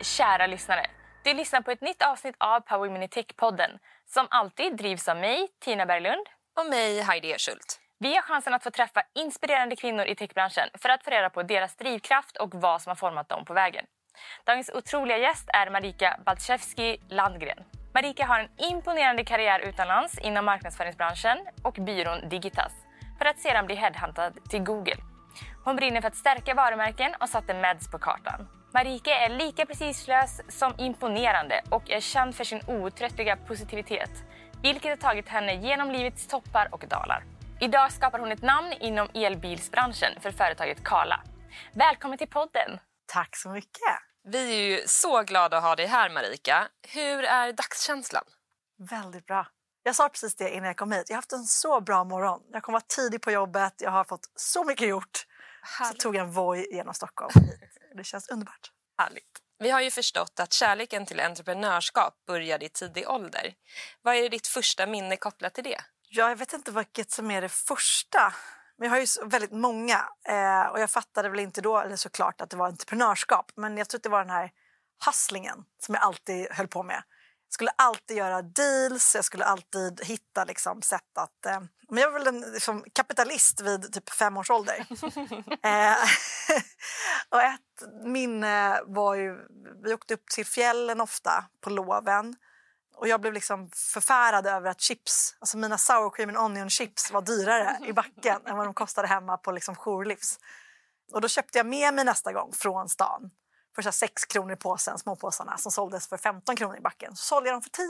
Kära lyssnare! Du lyssnar på ett nytt avsnitt av Power Mini Tech-podden som alltid drivs av mig, Tina Berglund. Och mig, Heidi Ersult. Vi har chansen att få träffa inspirerande kvinnor i techbranschen för att få reda på deras drivkraft och vad som har format dem på vägen. Dagens otroliga gäst är Marika Baltszewski Landgren. Marika har en imponerande karriär utomlands inom marknadsföringsbranschen och byrån Digitas för att sedan bli headhuntad till Google. Hon brinner för att stärka varumärken och satte Meds på kartan. Marika är lika precislös som imponerande och är känd för sin outtröttliga positivitet, vilket har tagit henne genom livets toppar och dalar. Idag skapar hon ett namn inom elbilsbranschen för företaget Kala. Välkommen till podden! Tack så mycket! Vi är ju så glada att ha dig här, Marika. Hur är dagskänslan? Väldigt bra. Jag sa precis det innan jag kom hit. Jag har haft en så bra morgon. Jag kom vara tidig på jobbet, jag har fått så mycket gjort. Härligt. Så tog jag en Voi genom Stockholm. Det känns underbart. Härligt. Vi har ju förstått att kärleken till entreprenörskap började i tidig ålder. Vad är ditt första minne kopplat till det? Ja, jag vet inte vilket som är det första. Men jag har ju väldigt många. Eh, och jag fattade väl inte då eller såklart att det var entreprenörskap. Men jag tror att det var den här hustlingen som jag alltid höll på med. Skulle alltid göra deals, jag skulle alltid hitta liksom, sätt att... Eh, men jag var väl en liksom, kapitalist vid typ fem års ålder. eh, och ett minne var ju... Vi åkte upp till fjällen ofta på loven. Och jag blev liksom förfärad över att chips, alltså mina sour cream and onion chips var dyrare i backen än vad de kostade hemma på liksom jourlivs. Och då köpte jag med mig nästa gång från stan för så 6 kronor i påsen, småpåsarna som såldes för 15 kronor i backen. Så sålde jag dem för 10.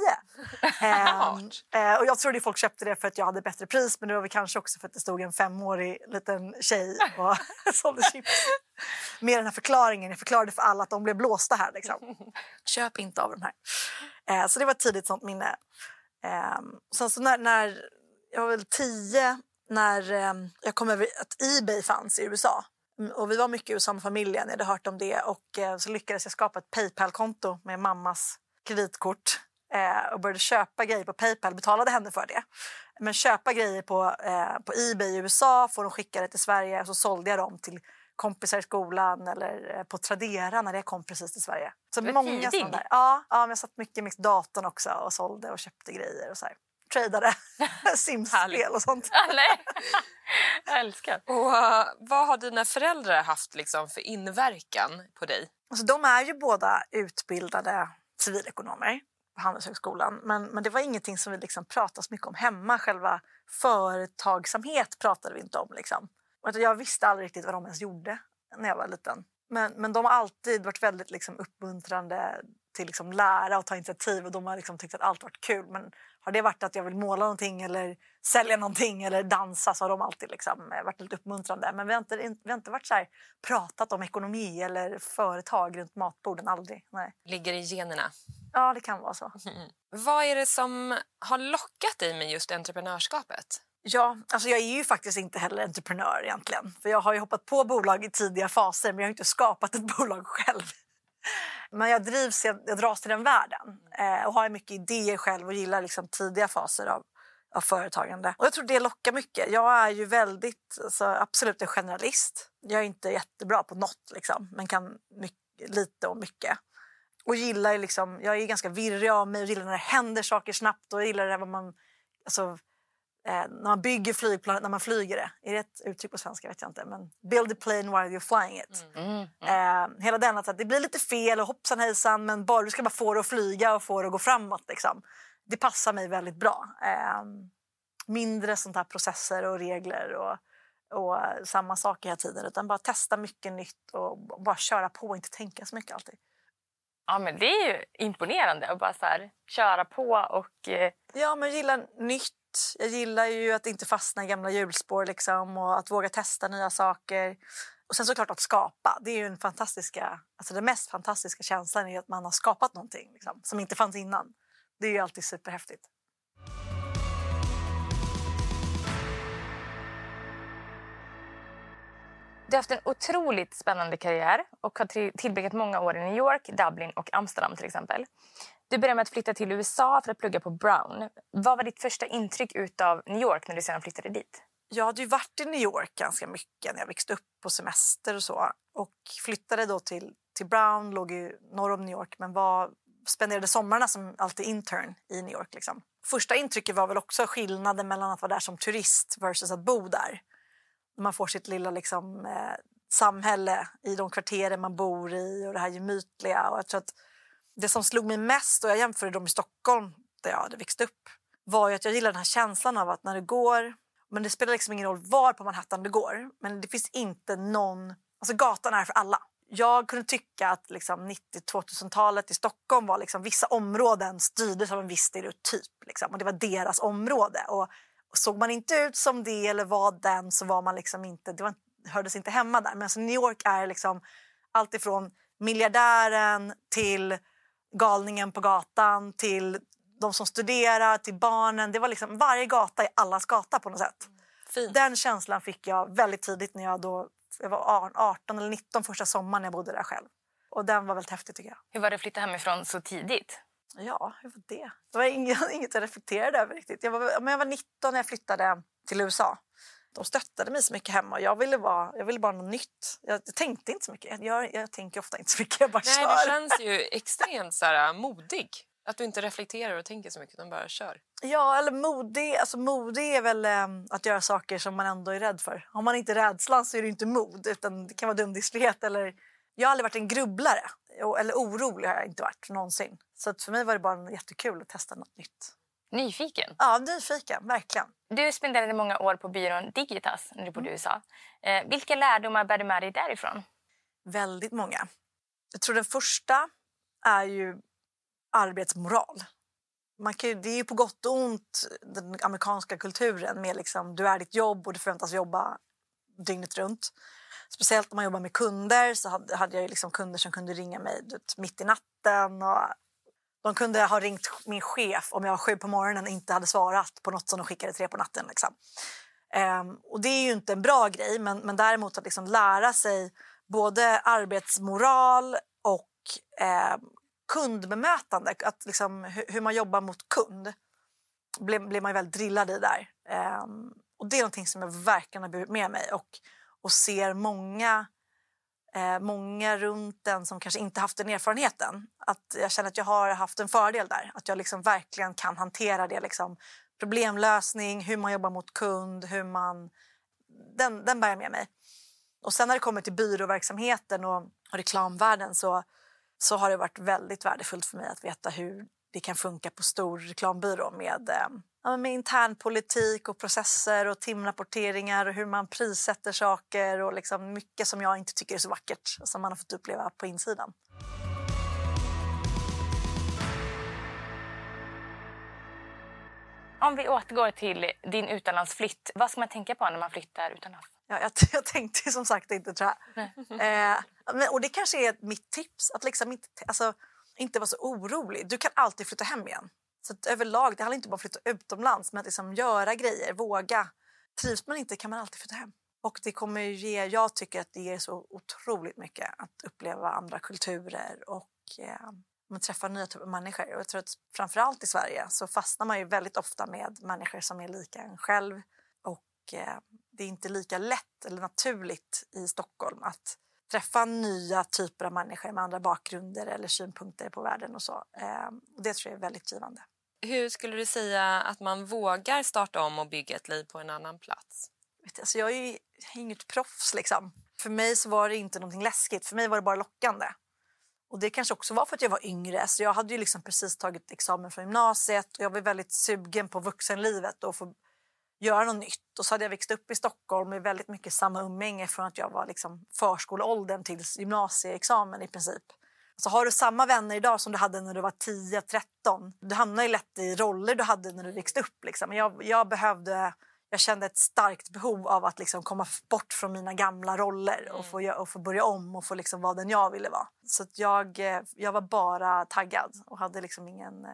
ehm, eh, och jag trodde folk köpte det för att jag hade bättre pris men det var väl kanske också för att det stod en femårig liten tjej och sålde chips. Med den här förklaringen, jag förklarade för alla att de blev blåsta här. Liksom. Köp inte av de här. Eh, så det var ett tidigt sånt minne. Eh, sen så när, när jag var väl 10 när eh, jag kom över att Ebay fanns i USA och vi var mycket i USA med familjen, jag hade hört om det och eh, så lyckades jag skapa ett Paypal-konto med mammas kreditkort eh, och började köpa grejer på Paypal, betalade henne för det. Men köpa grejer på, eh, på Ebay i USA, få dem skickade till Sverige och så sålde jag dem till kompisar i skolan eller på Tradera när det kom precis till Sverige. Så många sådana där. Ja, ja, men jag satt mycket med datorn också och sålde och köpte grejer och så här tradade simspel och sånt. Nej. Jag älskar. Och, uh, vad har dina föräldrar haft liksom, för inverkan på dig? Alltså, de är ju båda utbildade civilekonomer på Handelshögskolan. Men, men det var ingenting som vi liksom pratade så mycket om hemma. Själva företagsamhet pratade vi inte om. Liksom. Jag visste aldrig riktigt vad de ens gjorde när jag var liten. Men, men de har alltid varit väldigt liksom, uppmuntrande till liksom, lära och ta initiativ och de har liksom, tyckt att allt varit kul. Men har det varit att jag vill måla någonting eller sälja någonting eller dansa så har de alltid liksom eh, varit lite uppmuntrande. Men vi har inte, vi har inte varit så här, pratat om ekonomi eller företag runt matborden. Aldrig. Nej. Ligger i generna? Ja, det kan vara så. Mm. Vad är det som har lockat dig med just entreprenörskapet? Ja, alltså jag är ju faktiskt inte heller entreprenör egentligen. För Jag har ju hoppat på bolag i tidiga faser men jag har inte skapat ett bolag själv. Men jag drivs, jag, jag dras till den världen eh, och har mycket idéer själv och gillar liksom tidiga faser av, av företagande. Och jag tror det lockar mycket. Jag är ju väldigt, alltså, absolut en generalist. Jag är inte jättebra på något liksom, men kan mycket, lite och mycket. Och gillar liksom, jag är ganska virrig av mig och gillar när det händer saker snabbt och gillar det vad man, alltså, när man bygger flygplan, när man flyger det. Är det ett uttryck på svenska? vet jag inte. Men build a plane while you're flying it. Mm. Mm. Eh, hela den att det blir lite fel och hoppsan hejsan men bara, du ska bara få det att flyga och få det att gå framåt. Liksom. Det passar mig väldigt bra. Eh, mindre sånt här processer och regler och, och samma saker hela tiden. Utan bara testa mycket nytt och bara köra på och inte tänka så mycket alltid. Ja, men det är ju imponerande att bara så här, köra på och... Eh... Ja, men gilla nytt jag gillar ju att inte fastna i gamla hjulspår liksom, och att våga testa nya saker. Och sen såklart att skapa. Det är ju en fantastiska, alltså den mest fantastiska känslan är att man har skapat någonting liksom, som inte fanns innan. Det är ju alltid superhäftigt. Du har haft en otroligt spännande karriär och har tillbringat många år i New York, Dublin och Amsterdam till exempel. Du började med att flytta till USA för att plugga på Brown. Vad var ditt första intryck av New York när du sedan flyttade dit? Jag hade ju varit i New York ganska mycket när jag växte upp på semester och så och flyttade då till, till Brown låg ju norr om New York men var, spenderade sommarna som alltid intern i New York. Liksom. Första intrycket var väl också skillnaden mellan att vara där som turist versus att bo där. Man får sitt lilla liksom, eh, samhälle i de kvarteren man bor i och det här gemytliga. Och jag tror att det som slog mig mest, och jag jämförde dem i Stockholm där jag hade växt upp, var ju att jag gillar den här känslan av att när det går men det spelar liksom ingen roll var på Manhattan det går. Men det finns inte någon... Alltså gatan är för alla. Jag kunde tycka att liksom 90-2000-talet i Stockholm var liksom vissa områden styrdes av en viss stereotyp. Liksom, och det var deras område. Och, och såg man inte ut som det eller var den så var man liksom inte, det var, hördes inte hemma där. Men New York är liksom allt ifrån miljardären till galningen på gatan till de som studerar, till barnen. Det var liksom varje gata är allas gata på något sätt. Fint. Den känslan fick jag väldigt tidigt när jag då jag var 18 eller 19 första sommaren jag bodde där själv. Och den var väldigt häftig tycker jag. Hur var det att flytta hemifrån så tidigt? Ja, hur var det? Det var inget, inget jag reflekterade över riktigt. Jag var, men jag var 19 när jag flyttade till USA. De stöttade mig så mycket hemma. Jag ville, vara, jag ville bara något nytt. Jag, jag tänkte inte så mycket. Jag, jag tänker ofta inte så mycket. Jag bara Nej, kör. du känns ju extremt så här, modig. Att du inte reflekterar och tänker så mycket utan bara kör. Ja, eller modig. Alltså, modig är väl eh, att göra saker som man ändå är rädd för. Har man inte rädslan så är det inte mod, utan det kan vara dumdristighet. Eller... Jag har aldrig varit en grubblare, eller orolig har jag inte varit någonsin. Så för mig var det bara jättekul att testa något nytt. Nyfiken? Ja, nyfiken, verkligen. Du spenderade många år på byrån Digitas när du bodde i USA. Eh, vilka lärdomar bär du med dig därifrån? Väldigt många. Jag tror den första är ju arbetsmoral. Man kan det är på gott och ont den amerikanska kulturen med liksom, du är ditt jobb och du förväntas jobba dygnet runt. Speciellt när man jobbar med kunder så hade, jag liksom kunder som kunde ringa mig mitt i natten. Och de kunde ha ringt min chef om jag var sju på morgonen och inte hade svarat på något som de skickade tre på natten. Liksom. Ehm, och det är ju inte en bra grej, men, men däremot att liksom lära sig både arbetsmoral och eh, kundbemötande, att liksom, hur, hur man jobbar mot kund blir, blir man ju väldigt drillad i där. Ehm, och det är någonting som jag verkligen har burit med mig och, och ser många, eh, många runt den som kanske inte haft den erfarenheten. Att jag känner att jag har haft en fördel där, att jag liksom verkligen kan hantera det. Liksom, problemlösning, hur man jobbar mot kund, hur man... Den, den bär jag med mig. Och sen när det kommer till byråverksamheten och, och reklamvärlden så, så har det varit väldigt värdefullt för mig att veta hur det kan funka på stor reklambyrå med, eh, ja, med internpolitik och processer och timrapporteringar och hur man prissätter saker och liksom mycket som jag inte tycker är så vackert som man har fått uppleva på insidan. Om vi återgår till din utomlandsflytt, vad ska man tänka på när man flyttar utomlands? Ja, jag, jag tänkte som sagt inte, jag. Eh, och det kanske är mitt tips, att liksom inte, alltså, inte vara så orolig. Du kan alltid flytta hem igen. Så att överlag, det handlar inte bara om att flytta utomlands, men att liksom göra grejer, våga. Trivs man inte kan man alltid flytta hem. Och det kommer ge, jag tycker att det ger så otroligt mycket att uppleva andra kulturer och eh, man träffar nya typer av människor. Och jag tror att framförallt i Sverige så fastnar man ju väldigt ofta med människor som är lika en själv. Och eh, det är inte lika lätt eller naturligt i Stockholm att träffa nya typer av människor med andra bakgrunder eller synpunkter på världen och så. Eh, och det tror jag är väldigt givande. Hur skulle du säga att man vågar starta om och bygga ett liv på en annan plats? Alltså jag är ju inget proffs liksom. För mig så var det inte någonting läskigt, för mig var det bara lockande. Och det kanske också var för att jag var yngre. Så jag hade ju liksom precis tagit examen från gymnasiet och jag var väldigt sugen på vuxenlivet och få göra något nytt. Och så hade jag växt upp i Stockholm med väldigt mycket samma umgänge från att jag var liksom förskoleåldern till gymnasieexamen i princip. Så har du samma vänner idag som du hade när du var 10-13, du hamnar ju lätt i roller du hade när du växte upp. Liksom. Jag, jag behövde jag kände ett starkt behov av att liksom komma bort från mina gamla roller och få, gö- och få börja om och få liksom vara den jag ville vara. Så jag, eh, jag var bara taggad och hade liksom ingen eh,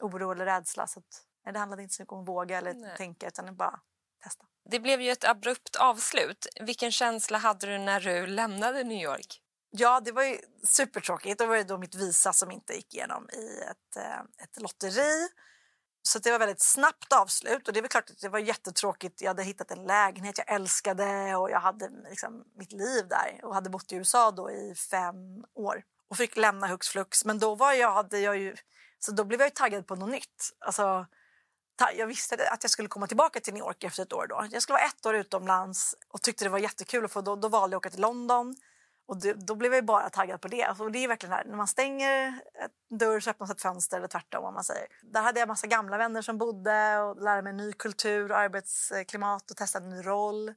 oro eller rädsla. Så att, nej, det handlade inte så mycket om att våga eller Nej. tänka utan bara testa. Det blev ju ett abrupt avslut. Vilken känsla hade du när du lämnade New York? Ja, det var ju supertråkigt. Det var ju då mitt visa som inte gick igenom i ett, eh, ett lotteri. Så det var väldigt snabbt avslut och det är väl klart att det var jättetråkigt. Jag hade hittat en lägenhet jag älskade och jag hade liksom mitt liv där och hade bott i USA då i fem år och fick lämna hux flux. Men då var jag, hade jag ju, så då blev jag ju taggad på något nytt. Alltså, jag visste att jag skulle komma tillbaka till New York efter ett år. Då. Jag skulle vara ett år utomlands och tyckte det var jättekul. Få, då, då valde jag att åka till London. Och det, då blev jag bara taggad på det. Alltså, det är verkligen här, när man stänger en dörr så öppnas ett fönster eller tvärtom. Vad man säger. Där hade jag massa gamla vänner som bodde och lärde mig ny kultur och arbetsklimat och testade en ny roll.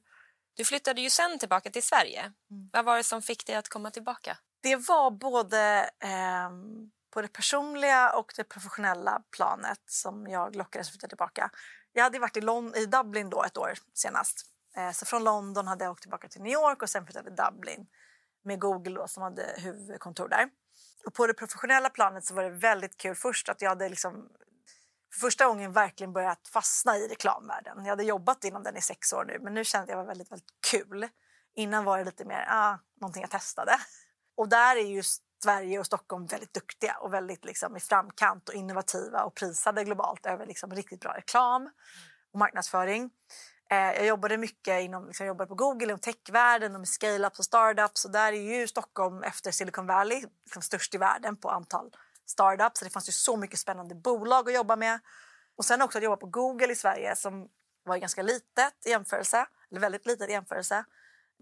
Du flyttade ju sen tillbaka till Sverige. Mm. Vad var det som fick dig att komma tillbaka? Det var både eh, på det personliga och det professionella planet som jag lockades att flytta tillbaka. Jag hade varit i, Lon i Dublin då ett år senast. Eh, så från London hade jag åkt tillbaka till New York och sen flyttade till Dublin med Google då, som hade huvudkontor där. Och på det professionella planet så var det väldigt kul först att jag hade liksom för första gången verkligen börjat fastna i reklamvärlden. Jag hade jobbat inom den i sex år nu men nu kände jag det var väldigt, väldigt kul. Innan var det lite mer ah, någonting jag testade. Och där är just Sverige och Stockholm väldigt duktiga och väldigt liksom, i framkant och innovativa och prisade globalt över liksom, riktigt bra reklam och marknadsföring. Eh, jag jobbade mycket inom, liksom, jobbade på Google, inom techvärlden och med scale-ups och startups. Och där är ju Stockholm efter Silicon Valley liksom, störst i världen på antal startups. Så det fanns ju så mycket spännande bolag att jobba med. Och sen också att jobba på Google i Sverige som var ganska litet i jämförelse, eller väldigt litet i jämförelse.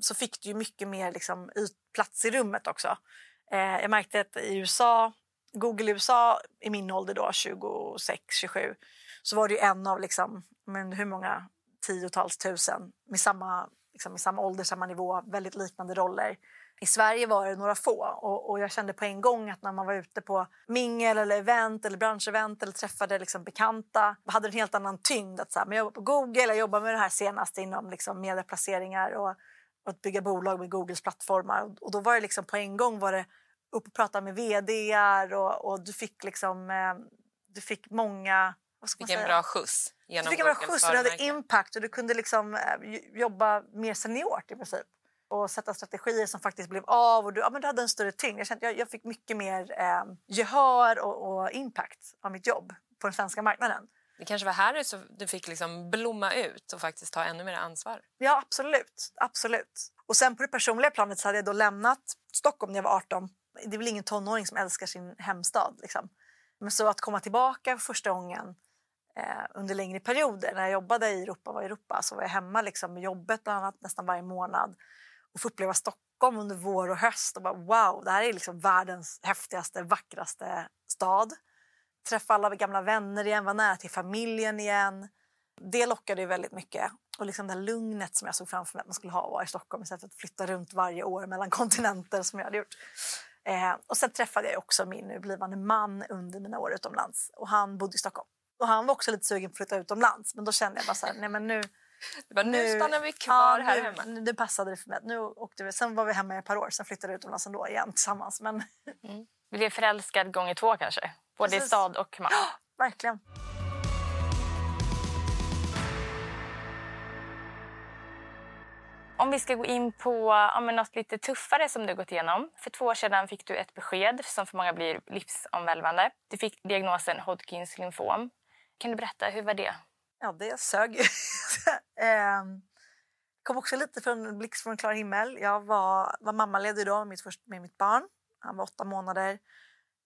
Så fick du ju mycket mer liksom, plats i rummet också. Eh, jag märkte att i USA, Google i USA i min ålder då, 26, 27, så var det ju en av liksom, men hur många tiotals tusen med samma, liksom, med samma ålder, samma nivå, väldigt liknande roller. I Sverige var det några få och, och, jag kände på en gång att när man var ute på mingel eller event eller branschevent eller träffade liksom bekanta hade en helt annan tyngd. Att så här, men jag jobbar på Google, jag jobbar med det här senast inom liksom medieplaceringar och att bygga bolag med Googles plattformar. Och, då var det liksom på en gång var det upp och prata med vd och, och du fick liksom eh, du fick många vad ska man en bra skjuts genom Du fick en bra skjuts och du hade impact och du kunde liksom eh, jobba mer seniort i princip och sätta strategier som faktiskt blev av och du, ja, men du hade en större tyngd. Jag, kände, jag, jag fick mycket mer eh, gehör och, och, impact av mitt jobb på den svenska marknaden. Det kanske var här du, du fick liksom blomma ut och faktiskt ta ännu mer ansvar? Ja, absolut. absolut. Och sen på det personliga planet så hade jag då lämnat Stockholm när jag var 18. Det är väl ingen tonåring som älskar sin hemstad. Liksom. Men så att komma tillbaka för första gången eh, under längre perioder. När jag jobbade i Europa, var i Europa så var jag hemma liksom, med jobbet annat, nästan varje månad och få uppleva Stockholm under vår och höst och bara wow, det här är liksom världens häftigaste, vackraste stad. Träffa alla gamla vänner igen, vara nära till familjen igen. Det lockade ju väldigt mycket. Och liksom det lugnet som jag såg framför mig att man skulle ha var i Stockholm istället för att flytta runt varje år mellan kontinenter som jag hade gjort. Eh, och sen träffade jag också min nu blivande man under mina år utomlands och han bodde i Stockholm. Och han var också lite sugen på att flytta utomlands men då kände jag bara så här, nej men nu bara, nu, nu stannar vi kvar ja, här nu, hemma. Nu passade det för mig. Nu åkte vi. Sen var vi hemma i ett par år, sen flyttade vi utomlands ändå igen tillsammans. Men... Mm. Blev förälskad gånger två kanske? Både Precis. i stad och man. Ja, verkligen. Om vi ska gå in på ja, något lite tuffare som du gått igenom. För två år sedan fick du ett besked som för många blir livsomvälvande. Du fick diagnosen Hodgkins lymfom. Kan du berätta, hur var det? Ja, det sög. eh, kom också lite från en blixt från klar himmel. Jag var, var mammaledig då med mitt, med mitt barn. Han var åtta månader.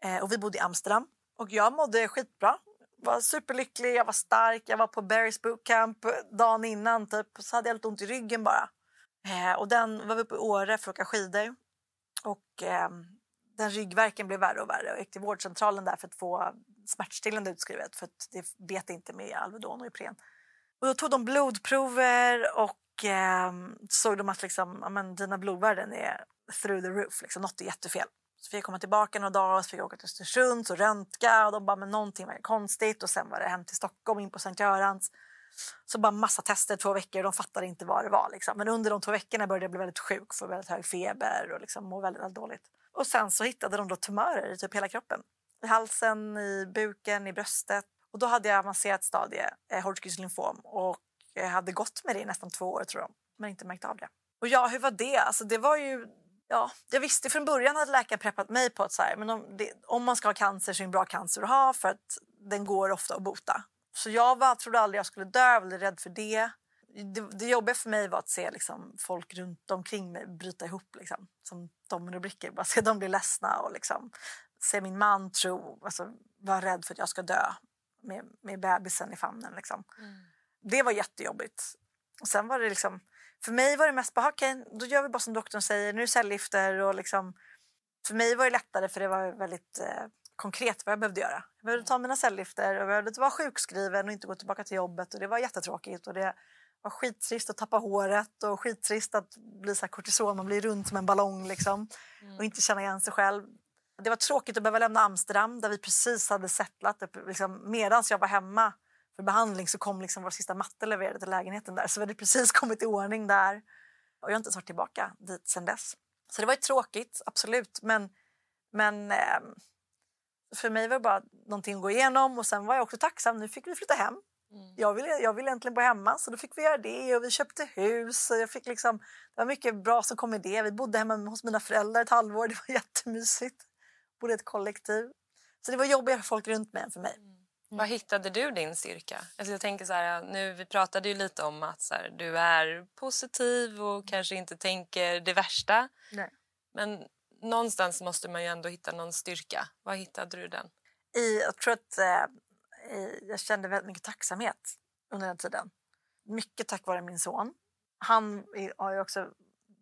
Eh, och vi bodde i Amsterdam. Och jag mådde skitbra. Var superlycklig, jag var stark. Jag var på Barry's bootcamp dagen innan. Typ. Så hade jag lite ont i ryggen bara. Eh, och den var vi uppe i Åre för att åka skidor. Och eh, den ryggverken blev värre och värre. Jag gick till vårdcentralen där för att få smärtstillande utskrivet för att det bet inte med Alvedon och Ipren. Och då tog de blodprover och eh, såg de att liksom, amen, dina blodvärden är through the roof. Liksom, något är jättefel. Så fick jag komma tillbaka några dagar och så fick jag åka till Östersund och röntga och de bara men någonting var konstigt och sen var det hem till Stockholm in på Sankt Görans. Så bara massa tester två veckor och de fattade inte vad det var. Liksom. Men under de två veckorna började jag bli väldigt sjuk, få väldigt hög feber och liksom må väldigt, väldigt dåligt. Och sen så hittade de då tumörer i typ hela kroppen. I halsen, i buken, i bröstet. Och då hade jag avancerat stadie eh, Hodgkins lymfom och jag hade gått med det i nästan två år tror jag, men inte märkt av det. Och ja, hur var det? Alltså det var ju... Ja, jag visste från början att läkaren preppat mig på att så här, men om, det, om man ska ha cancer så är det en bra cancer att ha för att den går ofta att bota. Så jag var, trodde aldrig jag skulle dö, jag var rädd för det. Det, det jobbiga för mig var att se liksom, folk runt omkring mig bryta ihop. Liksom, som dominobrickor. Bara se dem bli ledsna och liksom, se min man tro, alltså, vara rädd för att jag ska dö med, med bebisen i famnen. Liksom. Mm. Det var jättejobbigt. Och sen var det liksom, för mig var det mest bara, okej, okay, då gör vi bara som doktorn säger, nu cellgifter och liksom, för mig var det lättare för det var väldigt eh, konkret vad jag behövde göra. Jag behövde ta mina cellgifter och jag behövde vara sjukskriven och inte gå tillbaka till jobbet och det var jättetråkigt och det var skittrist att tappa håret och skittrist att bli så kortison, man blir runt som en ballong liksom mm. och inte känna igen sig själv. Det var tråkigt att behöva lämna Amsterdam där vi precis hade settlat. Liksom, Medan jag var hemma för behandling så kom liksom vår sista matte levererad till lägenheten där så vi hade precis kommit i ordning där och jag har inte ens varit tillbaka dit sen dess. Så det var ju tråkigt, absolut, men, men eh, för mig var det bara någonting att gå igenom och sen var jag också tacksam. Nu fick vi flytta hem. Mm. Jag, ville, jag ville egentligen bo hemma så då fick vi göra det och vi köpte hus. Och jag fick liksom, det var mycket bra som kom med det. Vi bodde hemma hos mina föräldrar ett halvår. Det var jättemysigt. Bodde i ett kollektiv. Så det var jobbigare för folk runt mig än för mig. Mm. Mm. Var hittade du din styrka? Alltså jag tänker så här, nu, vi pratade ju lite om att här, du är positiv och kanske inte tänker det värsta. Nej. Men någonstans måste man ju ändå hitta någon styrka. Var hittade du den? I, jag tror att eh, jag kände väldigt mycket tacksamhet under den tiden. Mycket tack vare min son. Han har ju också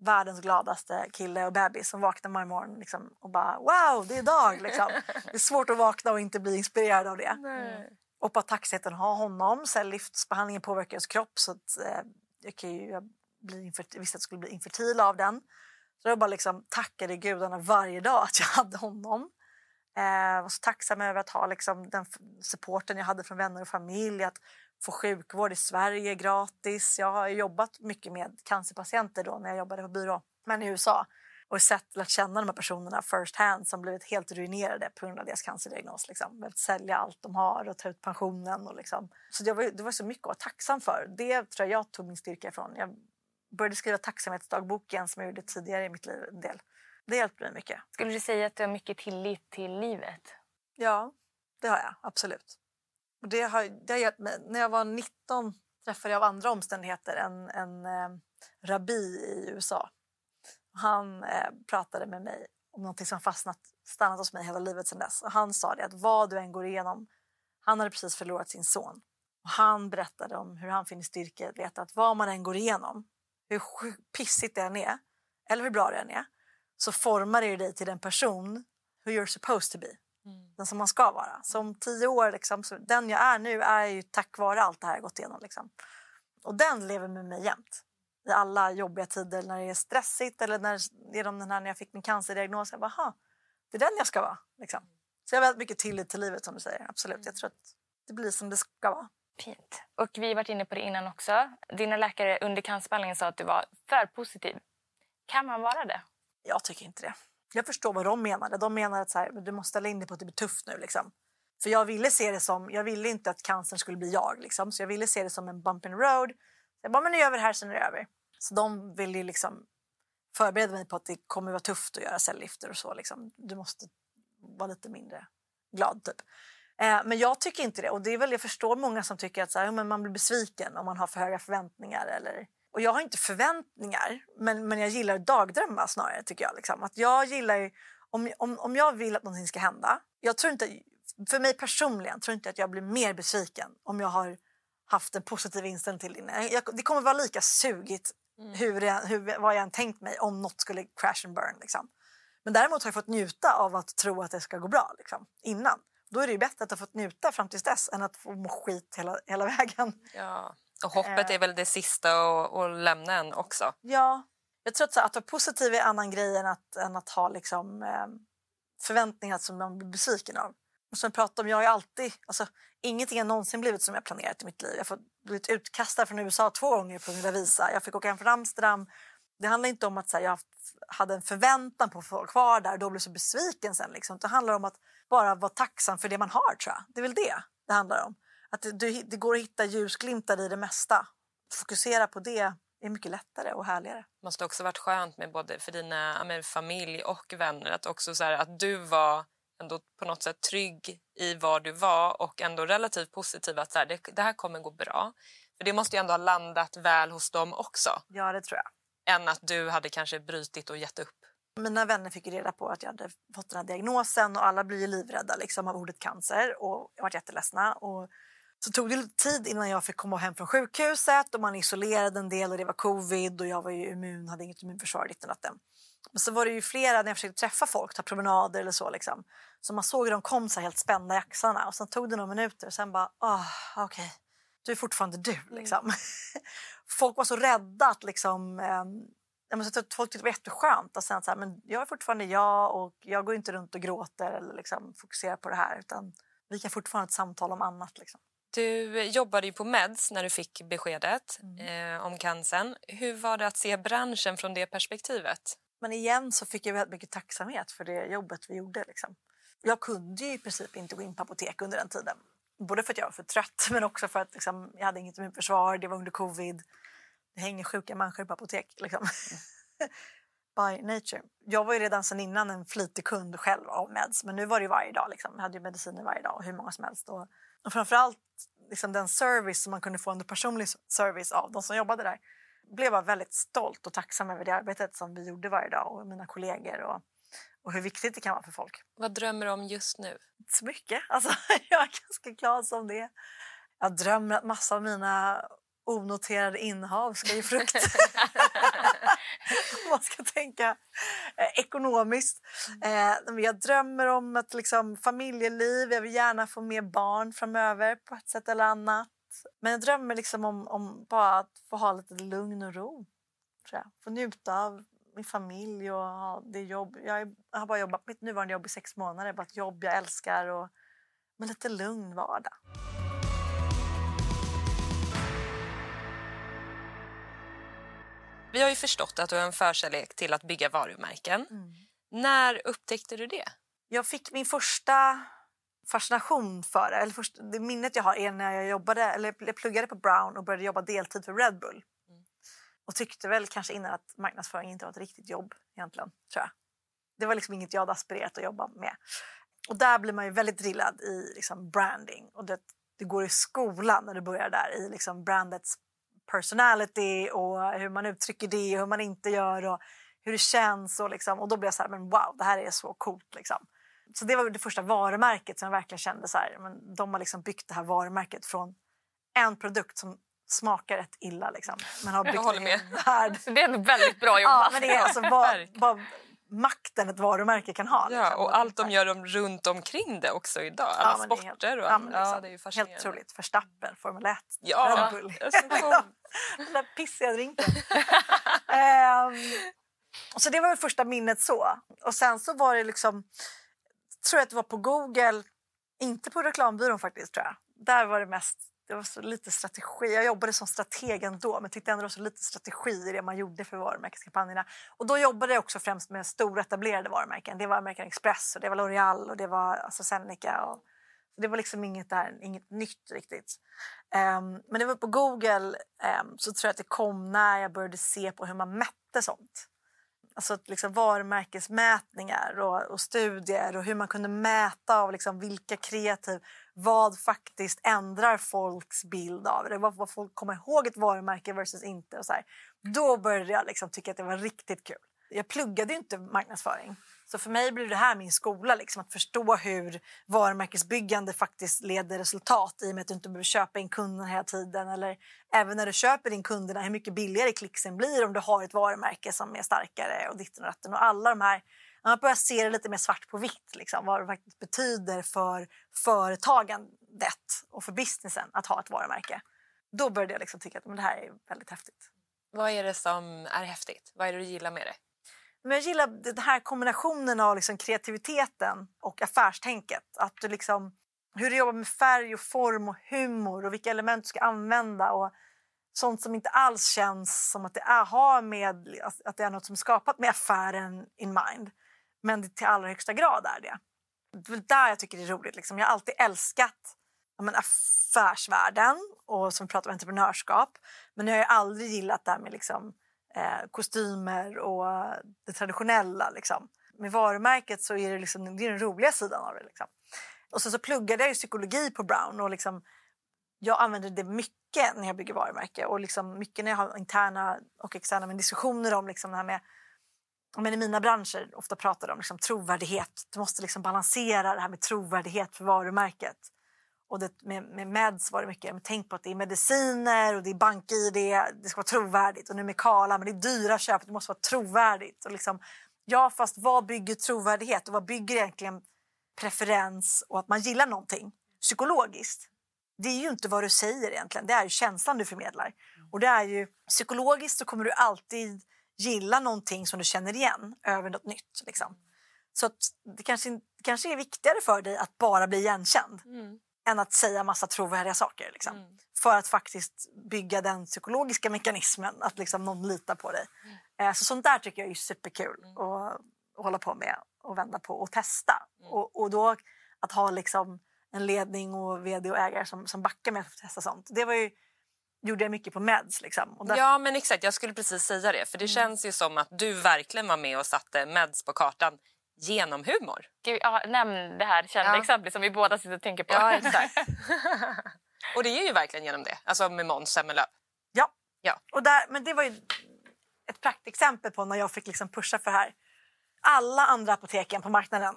världens gladaste kille och bebis som vaknar varje morgon liksom, och bara wow, det är dag! Liksom. Det är svårt att vakna och inte bli inspirerad av det. Mm. Och bara tacksamheten ha honom. Cellgiftsbehandlingen påverkar ens kropp så att, eh, jag, kan ju, jag bli visste att jag skulle bli infertil av den. Så jag bara liksom tackade gudarna varje dag att jag hade honom. Eh, var så tacksam över att ha liksom den supporten jag hade från vänner och familj. Att få sjukvård i Sverige gratis. Jag har jobbat mycket med cancerpatienter då när jag jobbade på byrå, men i USA och sett, lärt känna de här personerna first hand som blivit helt ruinerade på grund av deras cancerdiagnos. Liksom. Velat sälja allt de har och ta ut pensionen. Och liksom. Så det var, det var så mycket att vara tacksam för. Det tror jag jag tog min styrka ifrån. Jag började skriva tacksamhetsdagboken som jag gjorde tidigare i mitt liv. En del. Det hjälpte mig mycket. Skulle du säga att du har mycket tillit till livet? Ja, det har jag absolut. Och det har, det har gett mig, när jag var 19 träffade jag av andra omständigheter en, en eh, rabbi i USA. Han eh, pratade med mig om något som fastnat, stannat hos mig hela livet sedan dess. Och han sa det att vad du än går igenom, han hade precis förlorat sin son. Och han berättade om hur han finner styrka att veta att vad man än går igenom, hur pissigt det än är, eller hur bra det än är, så formar det dig till den person who you're supposed to be. Mm. Den som man ska vara. Så om tio år, liksom, den jag är nu är ju tack vare allt det här jag gått igenom. Liksom. Och den lever med mig jämt. I alla jobbiga tider när det är stressigt eller när, genom den här, när jag fick min cancerdiagnos. Jag bara, det är den jag ska vara. Liksom. Så jag har väldigt mycket tillit till livet som du säger. Absolut. Jag tror att det blir som det ska vara. Fint. Och vi har varit inne på det innan också. Dina läkare under cancerbehandlingen sa att du var för positiv. Kan man vara det? Jag tycker inte det. Jag förstår vad de menade. De menade att så här, du måste ställa in dig på att det blir tufft nu. Liksom. För jag ville se det som, jag ville inte att cancern skulle bli jag. Liksom. Så jag ville se det som en bump in road. jag bara, men nu gör vi det här, sen är det över. Så de ville liksom förbereda mig på att det kommer vara tufft att göra cellgifter och så. Liksom. Du måste vara lite mindre glad typ. Eh, men jag tycker inte det. Och det är väl, jag förstår många som tycker att så här, men man blir besviken om man har för höga förväntningar eller och jag har inte förväntningar, men, men jag gillar att dagdrömma snarare. tycker jag. Liksom. Att jag gillar om, om, om jag vill att någonting ska hända... Jag tror inte, för mig personligen tror inte att jag blir mer besviken om jag har haft en positiv inställning till det. Jag, det kommer vara lika sugigt mm. hur, jag, hur, vad jag än tänkt mig om något skulle crash and burn. Liksom. Men däremot har jag fått njuta av att tro att det ska gå bra liksom, innan. Då är det bättre att ha fått njuta fram till dess än att få må skit hela, hela vägen. Ja. Och hoppet är väl det sista att lämna en också. Ja, jag tror att, så, att vara positiv är en annan grej än att, än att ha liksom, eh, förväntningar som man blir besviken av. Och som jag pratade om, jag har alltid, alltså, ingenting har någonsin blivit som jag planerat i mitt liv. Jag har blivit utkastad från USA två gånger på min visa. Jag fick åka hem från Amsterdam. Det handlar inte om att så här, jag hade en förväntan på att få vara kvar där och då blev så besviken sen. Liksom. Det handlar om att bara vara tacksam för det man har tror jag. Det är väl det det handlar om. Att det, det går att hitta ljusglimtar i det mesta. Fokusera på det är mycket lättare och härligare. Det måste också varit skönt med både för dina med familj och vänner att också så här, att du var ändå på något sätt trygg i var du var och ändå relativt positiv att så här, det, det här kommer gå bra. För det måste ju ändå ha landat väl hos dem också. Ja, det tror jag. Än att du hade kanske brutit och gett upp. Mina vänner fick reda på att jag hade fått den här diagnosen och alla blir livrädda liksom, av ordet cancer och jag var jätteledsna. Och så tog det lite tid innan jag fick komma hem från sjukhuset och man isolerade en del och det var covid och jag var ju immun, hade inget immunförsvar. Men så var det ju flera när jag försökte träffa folk, ta promenader eller så liksom. Så man såg hur de kom så helt spända i axlarna och sen tog det några minuter och sen bara, ah, okej, okay. du är fortfarande du liksom. Mm. folk var så rädda att liksom eh, jag folk tyckte det var jätteskönt att säga så här, men jag är fortfarande jag och jag går inte runt och gråter eller liksom fokuserar på det här utan vi kan fortfarande ha ett samtal om annat. Liksom. Du jobbade ju på Meds när du fick beskedet mm. eh, om cancern. Hur var det att se branschen från det perspektivet? Men igen så fick jag väldigt mycket tacksamhet för det jobbet vi gjorde. Liksom. Jag kunde ju i princip inte gå in på apotek under den tiden. Både för att jag var för trött men också för att liksom, jag hade inget immunförsvar, det var under covid. Det hänger sjuka människor på apotek. Liksom. By nature. Jag var ju redan sedan innan en flitig kund själv av meds men nu var det varje dag. Liksom. Jag hade ju mediciner varje dag, hur många som helst. Och, och framförallt liksom den service som man kunde få under personlig service av de som jobbade där blev jag väldigt stolt och tacksam över det arbetet som vi gjorde varje dag och mina kollegor och, och hur viktigt det kan vara för folk. Vad drömmer du om just nu? Inte så mycket. Alltså, jag är ganska glad som det Jag drömmer att massa av mina onoterade innehav ska ge frukt. Om man ska tänka eh, ekonomiskt. Eh, jag drömmer om ett liksom, familjeliv. Jag vill gärna få mer barn framöver på ett sätt eller annat. Men jag drömmer liksom om, om bara att få ha lite lugn och ro. Tror jag. Få njuta av min familj och ha det jobb. Jag har bara jobbat mitt nuvarande jobb i sex månader. Bara ett jobb jag älskar och med lite lugn vardag. Vi har ju förstått att du har en förkärlek till att bygga varumärken. Mm. När upptäckte du det? Jag fick min första fascination för det. Eller först, det minnet jag har är när jag jobbade, eller jag pluggade på Brown och började jobba deltid för Red Bull. Mm. Och tyckte väl kanske innan att marknadsföring inte var ett riktigt jobb egentligen, tror jag. Det var liksom inget jag hade aspirerat att jobba med. Och där blir man ju väldigt drillad i liksom branding. Och det, det går i skolan när du börjar där i liksom brandets personality och hur man uttrycker det och hur man inte gör och hur det känns. Och, liksom, och då blev jag så här, men wow, det här är så coolt. Liksom. Så det var det första varumärket som jag verkligen kände så här, men de har liksom byggt det här varumärket från en produkt som smakar rätt illa. Liksom. Men har byggt jag håller med. Värld. Det är väldigt bra jobbat. Ja, men det är alltså vad, vad makten ett varumärke kan ha. Ja, liksom. och allt de gör runt omkring det också idag. Alla ja, sporter. Och, ja, liksom, ja, det är ju helt otroligt. Verstappen, Formel 1, ja, Red. Den där pissiga drinken. um, så det var det första minnet så. Och sen så var det liksom tror jag att det var på Google, inte på reklambyrån faktiskt. tror jag. Där var det mest det var så lite strategi. Jag jobbade som strateg ändå men tyckte ändå det var så lite strategi i det man gjorde för varumärkeskampanjerna. Och då jobbade jag också främst med stora etablerade varumärken. Det var American Express och det var L'Oreal och det var alltså, AstraZeneca. Och, det var liksom inget, där, inget nytt riktigt. Um, men det var på Google um, så tror jag att det kom när jag började se på hur man mätte sånt alltså liksom varumärkesmätningar och, och, studier och hur man kunde mäta av liksom vilka kreativ, vad faktiskt ändrar folks bild av det, vad, vad folk kommer ihåg ett varumärke versus inte. Och så här. Då började jag liksom tycka att det var riktigt kul. Jag pluggade inte marknadsföring så för mig blir det här min skola, liksom, att förstå hur varumärkesbyggande faktiskt leder resultat i och med att du inte behöver köpa in kunderna hela tiden. Eller även när du köper in kunderna, hur mycket billigare klicksen blir om du har ett varumärke som är starkare och ditten och datten. Och alla de här, man börjar se det lite mer svart på vitt, liksom, vad det faktiskt betyder för företagandet och för businessen att ha ett varumärke. Då började jag liksom tycka att men det här är väldigt häftigt. Vad är det som är häftigt? Vad är det du gillar med det? Men jag gillar den här kombinationen av liksom kreativiteten och affärstänket. Att du liksom, hur du jobbar med färg och form och humor och vilka element du ska använda. Och sånt som inte alls känns som att det är, har med, att det är något som är skapat med affären in mind. Men det till allra högsta grad är det. Det är där jag tycker det är roligt. Liksom. Jag har alltid älskat men, affärsvärlden och som pratar om entreprenörskap. Men jag har aldrig gillat det här med liksom, eh, kostymer och det traditionella. Liksom. med varumärket så är det, liksom, det är den roliga sidan av det. Liksom. Och så, så pluggade jag ju psykologi på Brown och liksom, jag använder det mycket när jag bygger varumärke och liksom mycket när jag har interna och externa men diskussioner om liksom det här med men I mina branscher ofta pratar de om liksom trovärdighet. Du måste liksom balansera det här med trovärdighet för varumärket. Och det, med, med meds var det mycket, men tänk på att det är mediciner och det är bank-id, det ska vara trovärdigt. Och nu med Kala, men det är dyra köp, det måste vara trovärdigt. Och liksom, ja, fast vad bygger trovärdighet och vad bygger egentligen preferens och att man gillar någonting psykologiskt? Det är ju inte vad du säger egentligen, det är ju känslan du förmedlar. Och det är ju psykologiskt så kommer du alltid gilla någonting som du känner igen över något nytt. Liksom. Så det kanske, det kanske är viktigare för dig att bara bli igenkänd mm än att säga massa trovärdiga saker. Liksom. Mm. För att faktiskt bygga den psykologiska mekanismen, att liksom någon litar på dig. Mm. Eh, så sånt där tycker jag är superkul mm. att, att hålla på med och vända på och testa. Mm. Och, och då att ha liksom en ledning och vd och ägare som, som backar med att testa sånt. Det var ju gjorde jag mycket på meds. Liksom. Där... Ja, men exakt. Jag skulle precis säga det. För det mm. känns ju som att du verkligen var med och satte meds på kartan genom humor. Gud, ja, nämn det här kända ja. exemplet som vi båda sitter och tänker på. Ja, exakt. och det är ju verkligen genom det, alltså med Måns Zelmerlöw. Ja, ja. Och där, men det var ju ett praktexempel på när jag fick liksom pusha för det här. Alla andra apoteken på marknaden,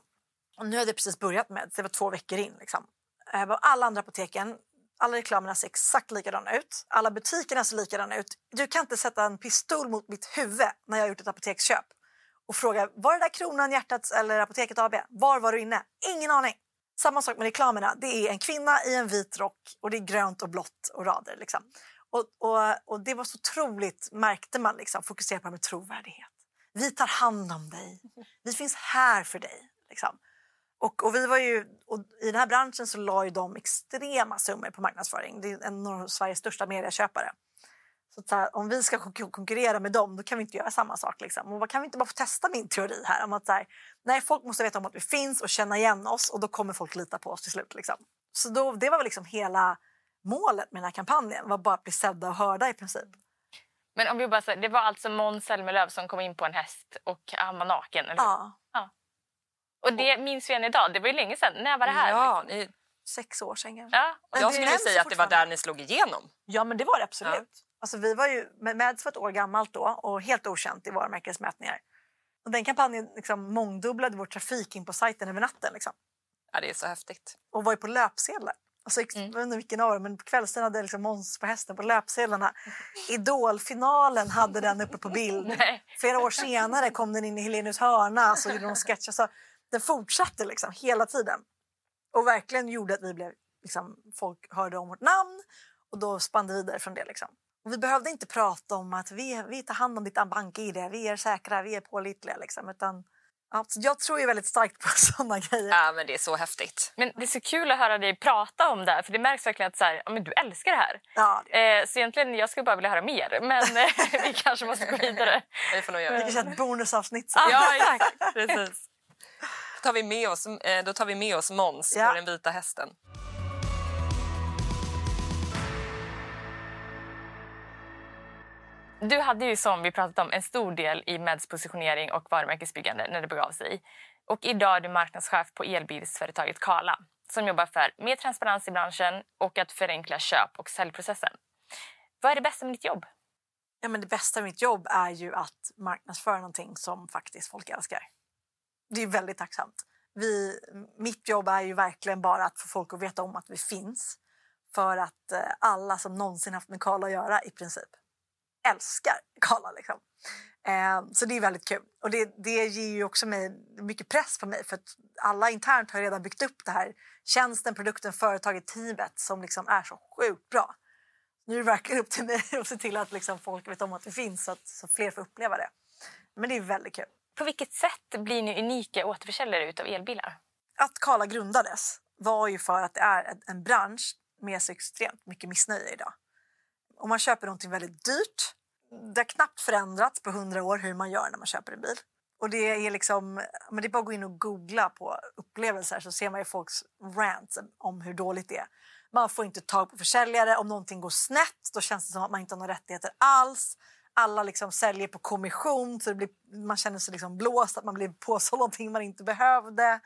och nu hade jag precis börjat med, det var två veckor in. Liksom. Eh, alla andra apoteken alla reklamerna ser exakt likadana ut. Alla butikerna ser likadana ut. Du kan inte sätta en pistol mot mitt huvud när jag har gjort ett apoteksköp och frågar var det där Kronan, Hjärtats eller Apoteket AB? Var var du inne? Ingen aning. Samma sak med reklamerna. Det är en kvinna i en vit rock och det är grönt och blått och rader. Liksom. Och, och, och det var så otroligt, märkte man, liksom, fokusera på med trovärdighet. Vi tar hand om dig. Vi finns här för dig. Liksom. Och, och, vi var ju, och I den här branschen så la ju de extrema summor på marknadsföring. Det är en av Sveriges största medieköpare. Så, så här, om vi ska konkurrera med dem, då kan vi inte göra samma sak. Liksom. Och kan vi inte bara få testa min teori här? Om att så här, nej, folk måste veta om att vi finns och känna igen oss och då kommer folk lita på oss till slut. Liksom. Så då, det var väl liksom hela målet med den här kampanjen, var bara att bli sedda och hörda i princip. Men om vi bara säger, det var alltså Måns Zelmerlöw som kom in på en häst och han var naken? Eller? Ja. Och det minns vi än idag. Det var ju länge sedan. När var det här? Ja, liksom? Sex år sedan Ja. jag skulle säga att det var där ni slog igenom. Ja, men det var det absolut. Ja. Alltså, vi var ju, Meds var ett år gammalt då och helt okänt i varumärkesmätningar. Och den kampanjen liksom mångdubblade vår trafik in på sajten över natten. Liksom. Ja, det är så häftigt. Och var ju på löpsedlar. Alltså, mm. Jag vet inte vilken av men på kvällstid hade liksom Måns på hästen på löpsedlarna. Idolfinalen hade den uppe på bild. Flera år senare kom den in i Helenius hörna så gjorde de sketcher. Så den fortsatte liksom hela tiden. Och verkligen gjorde att vi blev, liksom, folk hörde om vårt namn och då spann det vidare från det. Liksom. Och vi behövde inte prata om att vi, vi tar hand om ditt bank-id, vi är säkra, vi är pålitliga. Liksom, utan, ja, jag tror ju väldigt starkt på sådana grejer. Ja, men det är så häftigt. Men det är så kul att höra dig prata om det för det märks verkligen att så här, ja, men du älskar det här. Ja, det... Eh, så egentligen, jag skulle bara vilja höra mer, men eh, vi kanske måste gå vidare. Vi får nog göra det. Vi kan köra ett bonusavsnitt. Ja, exakt. Precis tar vi med oss, eh, då tar vi med oss Måns ja. på den vita hästen. Du hade ju som vi pratat om en stor del i Meds positionering och varumärkesbyggande när det begav sig. Och idag är du marknadschef på elbilsföretaget Kala som jobbar för mer transparens i branschen och att förenkla köp och säljprocessen. Vad är det bästa med ditt jobb? Ja, men det bästa med mitt jobb är ju att marknadsföra någonting som faktiskt folk älskar det är väldigt tacksamt. Vi, mitt jobb är ju verkligen bara att få folk att veta om att vi finns. För att eh, alla som någonsin haft med Karla att göra i princip älskar Karla. Liksom. Eh, så det är väldigt kul. Och det, det ger ju också mig mycket press på mig för att alla internt har redan byggt upp det här tjänsten, produkten, företaget, teamet som liksom är så sjukt bra. Nu är det verkligen upp till mig att se till att liksom folk vet om att vi finns så att så fler får uppleva det. Men det är väldigt kul. På vilket sätt blir ni unika återförsäljare av elbilar? Att Kala grundades var ju för att det är en bransch med så extremt mycket missnöje idag. Om man köper någonting väldigt dyrt, det har knappt förändrats på hundra år hur man gör när man köper en bil. Och det är liksom, men det är bara att gå in och googla på upplevelser så ser man ju folks rants om hur dåligt det är. Man får inte tag på försäljare. Om någonting går snett då känns det som att man inte har några rättigheter alls. alla liksom säljer på kommission så det blir, man känner sig liksom blåst, att man blir påsåld någonting man inte behövde.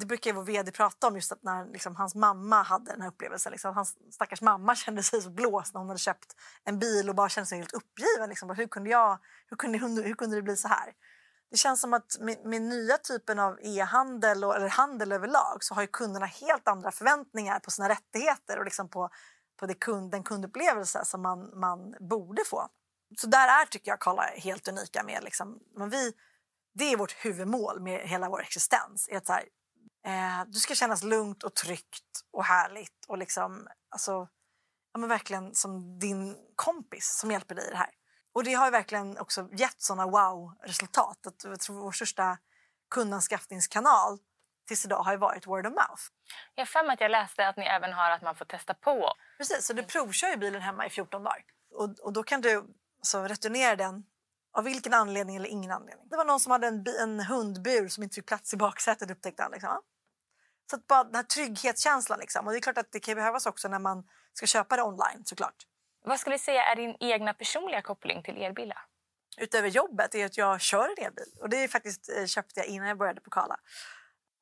Det brukar ju vår vd prata om just att när liksom, hans mamma hade den här upplevelsen. Liksom, hans stackars mamma kände sig så blåst när hon hade köpt en bil och bara kände sig helt uppgiven. Liksom. Hur, kunde jag, hur, kunde, hur kunde det bli så här? Det känns som att med, med nya typen av e-handel och, eller handel överlag så har ju kunderna helt andra förväntningar på sina rättigheter och liksom på, på det kund, den kundupplevelse som man, man borde få. Så där är tycker jag Karla helt unika med liksom, men vi, det är vårt huvudmål med hela vår existens. Är att så här, eh, du ska kännas lugnt och tryggt och härligt och liksom, alltså, ja, men verkligen som din kompis som hjälper dig i det här. Och det har verkligen också gett såna wow-resultat. Jag tror vår största kundanskaffningskanal tills idag har varit word of mouth. Jag har för mig att jag läste att ni även har att man får testa på. Precis, så du provkör ju bilen hemma i 14 dagar. Och, och då kan du så returnera den av vilken anledning eller ingen anledning. Det var någon som hade en, en hundbur som inte fick plats i baksätet upptäckte han. Liksom. Så att bara den här trygghetskänslan. Liksom. Och det är klart att det kan behövas också när man ska köpa det online såklart. Vad skulle du säga är din egna personliga koppling till elbilar? Utöver jobbet är att jag kör en elbil. Och det är faktiskt eh, köpte jag innan jag började på Kala.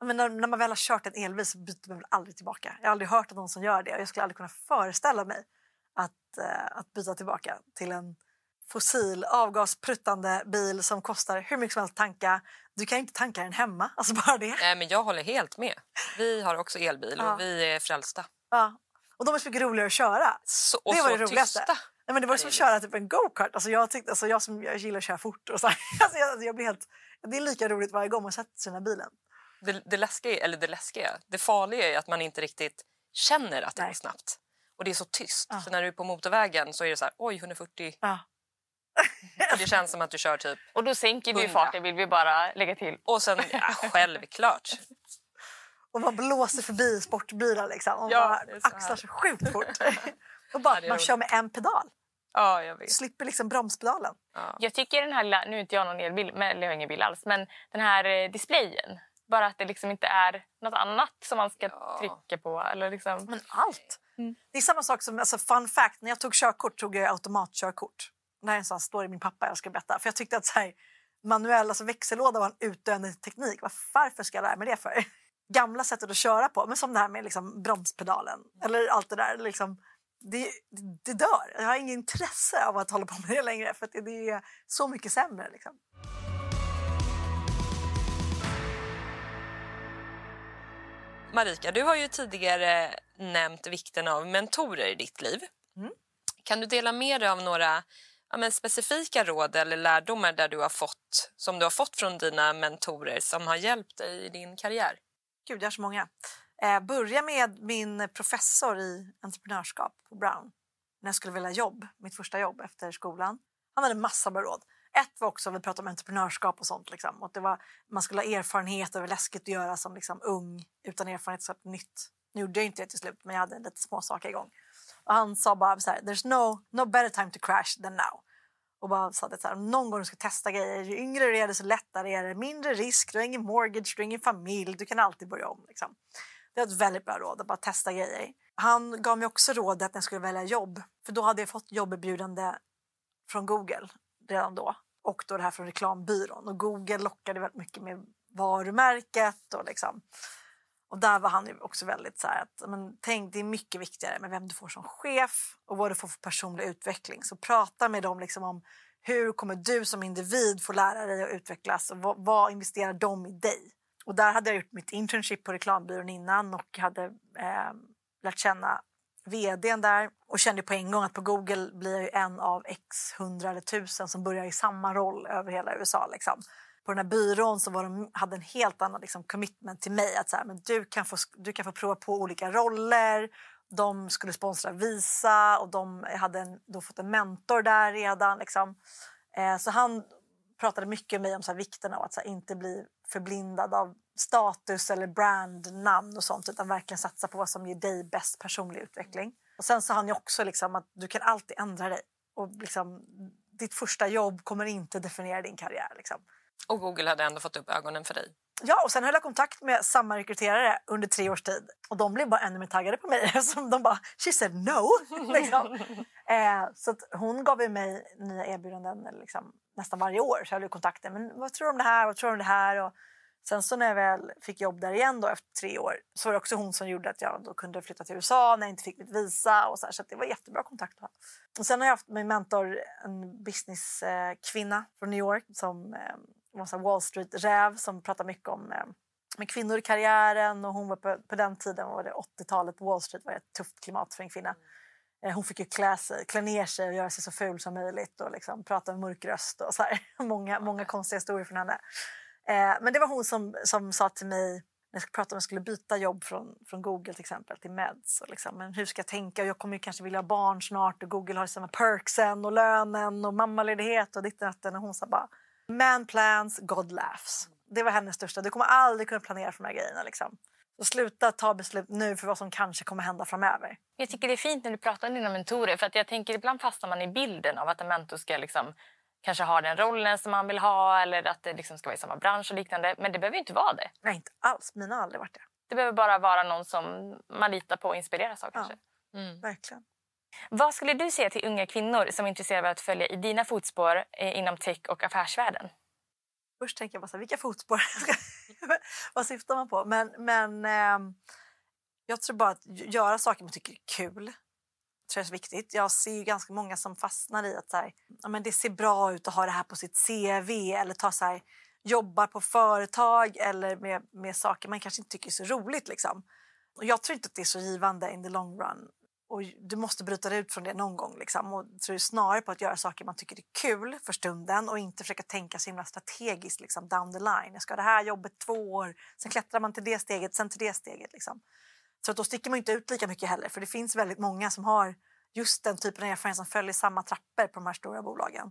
Men när, när, man väl har kört en elbil så byter man väl aldrig tillbaka. Jag har aldrig hört av någon som gör det. Och jag skulle aldrig kunna föreställa mig att, uh, att byta tillbaka till en fossil avgaspruttande bil som kostar hur mycket som helst att tanka. Du kan inte tanka den hemma. Alltså bara det. Nej, men jag håller helt med. Vi har också elbil och ja. vi är frälsta. Ja. Och de är så mycket roligare att köra. Så, det var det roligaste. Tysta. Nej, men det var som att köra typ en go-kart. Alltså jag, tyckte, alltså jag som jag gillar att köra fort. Och så alltså jag, jag blir helt, det är lika roligt varje gång man sätter sig i den bilen. Det, det, läskiga, eller det läskiga, det farliga är att man inte riktigt känner att det Nej. går snabbt. Och det är så tyst. Ja. Så när du är på motorvägen så är det så här, oj 140. Ja. Och det känns som att du kör typ Och då sänker 100. du farten vill vi bara lägga till. Och sen, ja, självklart. och man blåser förbi sportbilar liksom. Och ja, bara axlar så sjukt fort. och bara, ja, man kör med en pedal. Ja, jag vet. Slipper liksom bromspedalen. Ja. Jag tycker den här, nu är inte jag någon elbil, eller jag har ingen bil alls, men den här eh, displayen. Bara att det liksom inte är något annat som man ska ja. trycka på. Eller liksom. Men allt! Mm. Det är samma sak som, alltså fun fact, när jag tog körkort tog jag automatkörkort. Här är en sån story min pappa jag ska berätta. För jag tyckte att så här, manuell, alltså växellåda var en utdöende teknik. Varför ska jag lära mig det för? Gamla sättet att köra på, men som det här med liksom bromspedalen. Eller allt det där. Liksom, det, det dör. Jag har inget intresse av att hålla på med det längre för det är så mycket sämre. Liksom. Marika, du har ju tidigare nämnt vikten av mentorer i ditt liv. Mm. Kan du dela med dig av några ja, men specifika råd eller lärdomar där du har fått, som du har fått från dina mentorer som har hjälpt dig i din karriär? Gud, jag har så många. Eh, börja med min professor i entreprenörskap på Brown när jag skulle vilja jobb, mitt första jobb efter skolan. Han hade massa bra råd. Ett var också, vi pratade om entreprenörskap och sånt. Liksom. Och det var, man skulle ha erfarenhet och det var läskigt att göra som liksom, ung utan erfarenhet. Så nytt. Nu gjorde jag inte det till slut, men jag hade lite småsaker igång. Och han sa bara så här, there's no, no better time to crash than now. Och bara sa det så här, någon gång du ska testa grejer, ju yngre du är desto lättare är det. Mindre risk, du har ingen mortgage, du har ingen familj, du kan alltid börja om. Liksom. Det var ett väldigt bra råd, att bara testa grejer. Han gav mig också rådet när jag skulle välja jobb. För då hade jag fått jobberbjudande från Google redan då. Och då det här från reklambyrån. Och Google lockade väldigt mycket med varumärket och liksom. Och där var han också väldigt så här att men, tänk, det är mycket viktigare med vem du får som chef och vad du får för personlig utveckling. Så prata med dem liksom om hur kommer du som individ få lära dig att utvecklas och vad, vad investerar de i dig? Och där hade jag gjort mitt internship på reklambyrån innan och hade eh, lärt känna vdn där och kände på en gång att på Google blir jag ju en av x hundra eller tusen som börjar i samma roll över hela USA. Liksom. På den här byrån så var de, hade en helt annan liksom, commitment till mig. Att så här, men du, kan få, du kan få prova på olika roller. De skulle sponsra Visa och de hade en, då fått en mentor där redan. Liksom. Eh, så han pratade mycket med mig om så här, vikten av att så här, inte bli förblindad av status eller brandnamn och sånt utan verkligen satsa på vad som ger dig bäst personlig utveckling. Och sen sa han ju också liksom att du kan alltid ändra dig och liksom, ditt första jobb kommer inte definiera din karriär. Liksom. Och Google hade ändå fått upp ögonen för dig? Ja, och sen höll jag kontakt med samma rekryterare under tre års tid. Och de blev bara ännu mer taggade på mig. Så de bara, she said no. liksom. eh, så hon gav ju mig nya erbjudanden liksom, nästan varje år. Så jag höll kontakten. Men vad tror du om det här? Vad tror du om det här? Och sen så när jag väl fick jobb där igen då, efter tre år så var det också hon som gjorde att jag då kunde flytta till USA när jag inte fick mitt visa. Och så här, så det var jättebra kontakt. Och sen har jag haft min mentor, en businesskvinna från New York som eh, var Wall Street-räv som pratar mycket om eh, med kvinnor i karriären. Och hon var på, på den tiden, var det 80-talet, på Wall Street var ett tufft klimat för en kvinna. Eh, hon fick ju klä, sig, klä ner sig och göra sig så ful som möjligt och liksom prata med mörk röst. Och så här. Många, många konstiga historier från henne. Eh, men det var hon som, som sa till mig när jag pratade om jag skulle byta jobb från, från Google till exempel till Meds. Och liksom, men hur ska jag tänka? Jag kommer kanske vilja ha barn snart och Google har samma perksen och lönen och mammaledighet och ditten och hon sa bara Man plans, God laughs. Det var hennes största. Du kommer aldrig kunna planera för de här grejerna. Liksom. Så sluta ta beslut nu för vad som kanske kommer hända framöver. Jag tycker det är fint när du pratar om dina mentorer. För att jag tänker ibland fastnar man i bilden av att en mentor ska liksom kanske ha den rollen som man vill ha eller att det liksom ska vara i samma bransch och liknande. Men det behöver inte vara det. Nej, inte alls. Mina har aldrig varit det. Det behöver bara vara någon som man litar på och inspireras av. Kanske. Ja, mm. Verkligen. Vad skulle du säga till unga kvinnor som är intresserade av att följa i dina fotspår eh, inom tech och affärsvärlden? Först tänker jag bara så här, vilka fotspår? Vad syftar man på? Men, men eh, jag tror bara att göra saker man tycker är kul tror jag är viktigt. Jag ser ju ganska många som fastnar i att så här, ja, men det ser bra ut att ha det här på sitt CV eller ta så här, jobbar på företag eller med, med saker man kanske inte tycker är så roligt. Liksom. Och jag tror inte att det är så givande in the long run. Och du måste bryta dig ut från det någon gång. Liksom. Och så är det snarare på att göra saker man tycker är kul för stunden och inte försöka tänka så himla strategiskt liksom, down the line. Jag ska ha det här jobbet två år, sen klättrar man till det steget, sen till det steget. Liksom. Så att då sticker man inte ut lika mycket heller för det finns väldigt många som har just den typen av erfarenhet som följer samma trappor på de här stora bolagen.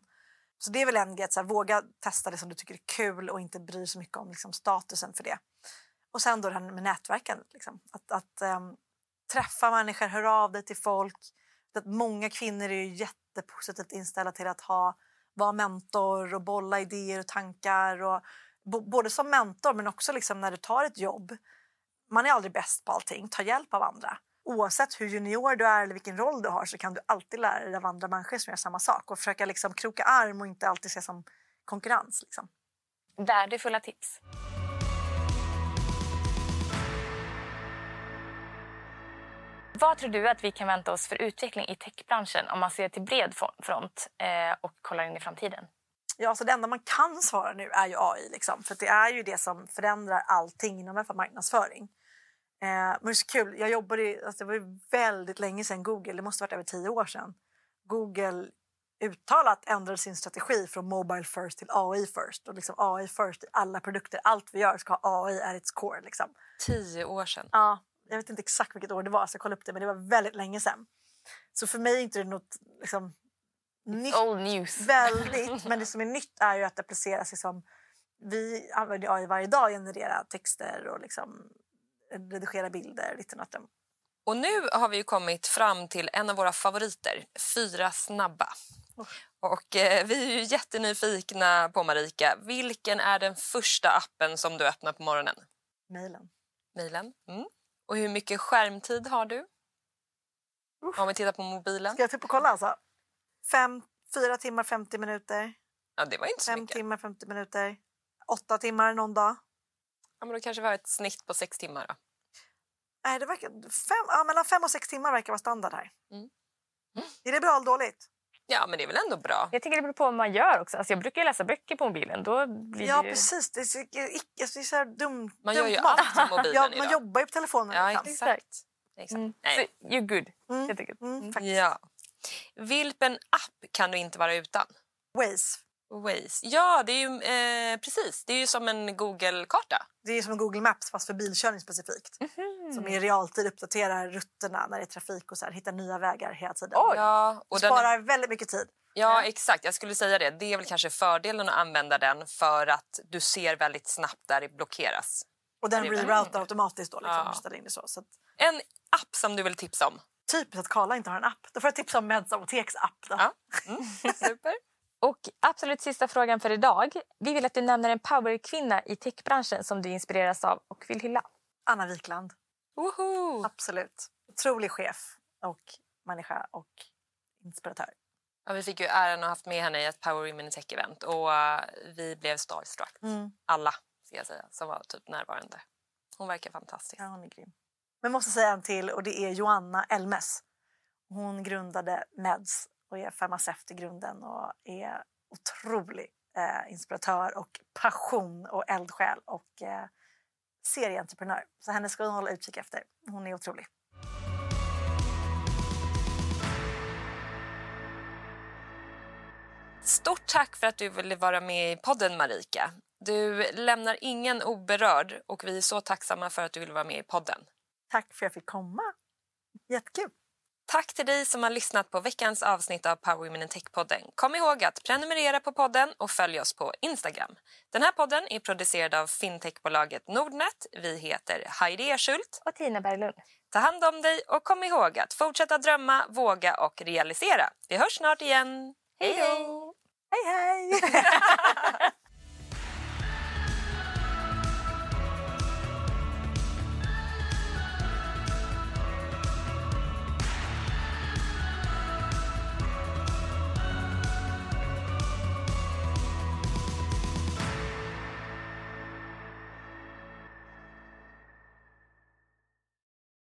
Så det är väl en grej, att här, våga testa det som du tycker är kul och inte bry så mycket om liksom, statusen för det. Och sen då det här med nätverken. Liksom. Att, att um, träffa människor, höra av dig till folk. Att många kvinnor är ju jättepositivt inställda till att ha, vara mentor och bolla idéer och tankar. Och, både som mentor men också liksom när du tar ett jobb man är aldrig bäst på allting. Ta hjälp av andra. Oavsett hur junior du är eller vilken roll du har så kan du alltid lära dig av andra människor som gör samma sak och försöka liksom kroka arm och inte alltid se som konkurrens. Liksom. Värdefulla tips. Vad tror du att vi kan vänta oss för utveckling i techbranschen om man ser till bred front eh, och kollar in i framtiden? Ja, så det enda man kan svara nu är ju AI. Liksom, för det är ju det som förändrar allting inom marknadsföring. Eh, men det är så kul. Jag jobbade i, alltså det var väldigt länge sedan Google, det måste ha varit över tio år sedan. Google uttalat ändrade sin strategi från Mobile first till AI first. Och liksom AI first i alla produkter. Allt vi gör ska ha AI at its core. Liksom. Tio år sedan. Ja, jag vet inte exakt vilket år det var, så jag kollade upp det, men det var väldigt länge sedan. Så för mig är inte det något liksom, nytt. Old news. Väldigt. Men det som är nytt är ju att det appliceras liksom, vi använder AI varje dag generera texter och liksom redigera bilder. Lite och nu har vi kommit fram till en av våra favoriter, Fyra snabba. Oh. Och eh, vi är ju jättenyfikna på Marika. Vilken är den första appen som du öppnar på morgonen? Mailen. Mailen. Mm. Och hur mycket skärmtid har du? Uff. Om vi tittar på mobilen. Ska jag typ kolla alltså? Fem, fyra timmar 50 minuter. Ja, det var inte så Fem mycket. timmar 50 minuter. Åtta timmar någon dag. Ja, men då kanske vi har ett snitt på sex timmar då. Nej, det verkar, fem, ja, mellan fem och sex timmar verkar vara standard här. Mm. Mm. Är det bra eller dåligt? Ja, men det är väl ändå bra. Jag tycker det beror på vad man gör också. Alltså, jag brukar läsa böcker på mobilen. Då blir ja, det... precis. Det är så, det är så dum, Man gör ju allt på mobilen ja, idag. Man jobbar ju på telefonen. Ja, exakt. exakt. exakt. Mm. Nej. So, you're good, mm. helt enkelt. Mm, ja. Vilken app kan du inte vara utan? Waze. Waze. Ja, det är ju eh, precis. Det är ju som en Google-karta. Det är som en Google Maps fast för bilkörning specifikt. Mm -hmm. Som i realtid uppdaterar rutterna när det är trafik och så här, hittar nya vägar hela tiden. Oj. Ja, och sparar är... väldigt mycket tid. Ja, exakt. Jag skulle säga det. Det är väl kanske fördelen att använda den för att du ser väldigt snabbt där det blockeras. Och den reroutar automatiskt då. Liksom, ja. in det så. så att... En app som du vill tipsa om? Typiskt att Karla inte har en app. Då får jag tipsa om Meds apoteksapp. Ja. Mm. Super. Och absolut sista frågan för idag. Vi vill att du nämner en powerkvinna i techbranschen som du inspireras av och vill hylla. Anna Wikland. Woho! Absolut. Otrolig chef och människa och inspiratör. Ja, vi fick ju äran att ha haft med henne i ett Power Women in Tech-event och uh, vi blev starstruck. Mm. Alla, ska jag säga, som var typ närvarande. Hon verkar fantastisk. Ja, hon är grym. Men jag måste säga en till och det är Joanna Elmes. Hon grundade Meds och är farmaceut i grunden och är otrolig eh, inspiratör och passion och eldsjäl och eh, serieentreprenör. Så henne ska hon hålla utkik efter. Hon är otrolig. Stort tack för att du ville vara med i podden, Marika. Du lämnar ingen oberörd och vi är så tacksamma för att du ville vara med i podden. Tack för att jag fick komma. Jättekul. Tack till dig som har lyssnat på veckans avsnitt av Power Women in Tech-podden. Kom ihåg att prenumerera på podden och följ oss på Instagram. Den här podden är producerad av fintechbolaget Nordnet. Vi heter Heidi Ersult. Och Tina Berglund. Ta hand om dig och kom ihåg att fortsätta drömma, våga och realisera. Vi hörs snart igen. Hej då! Hej, hej!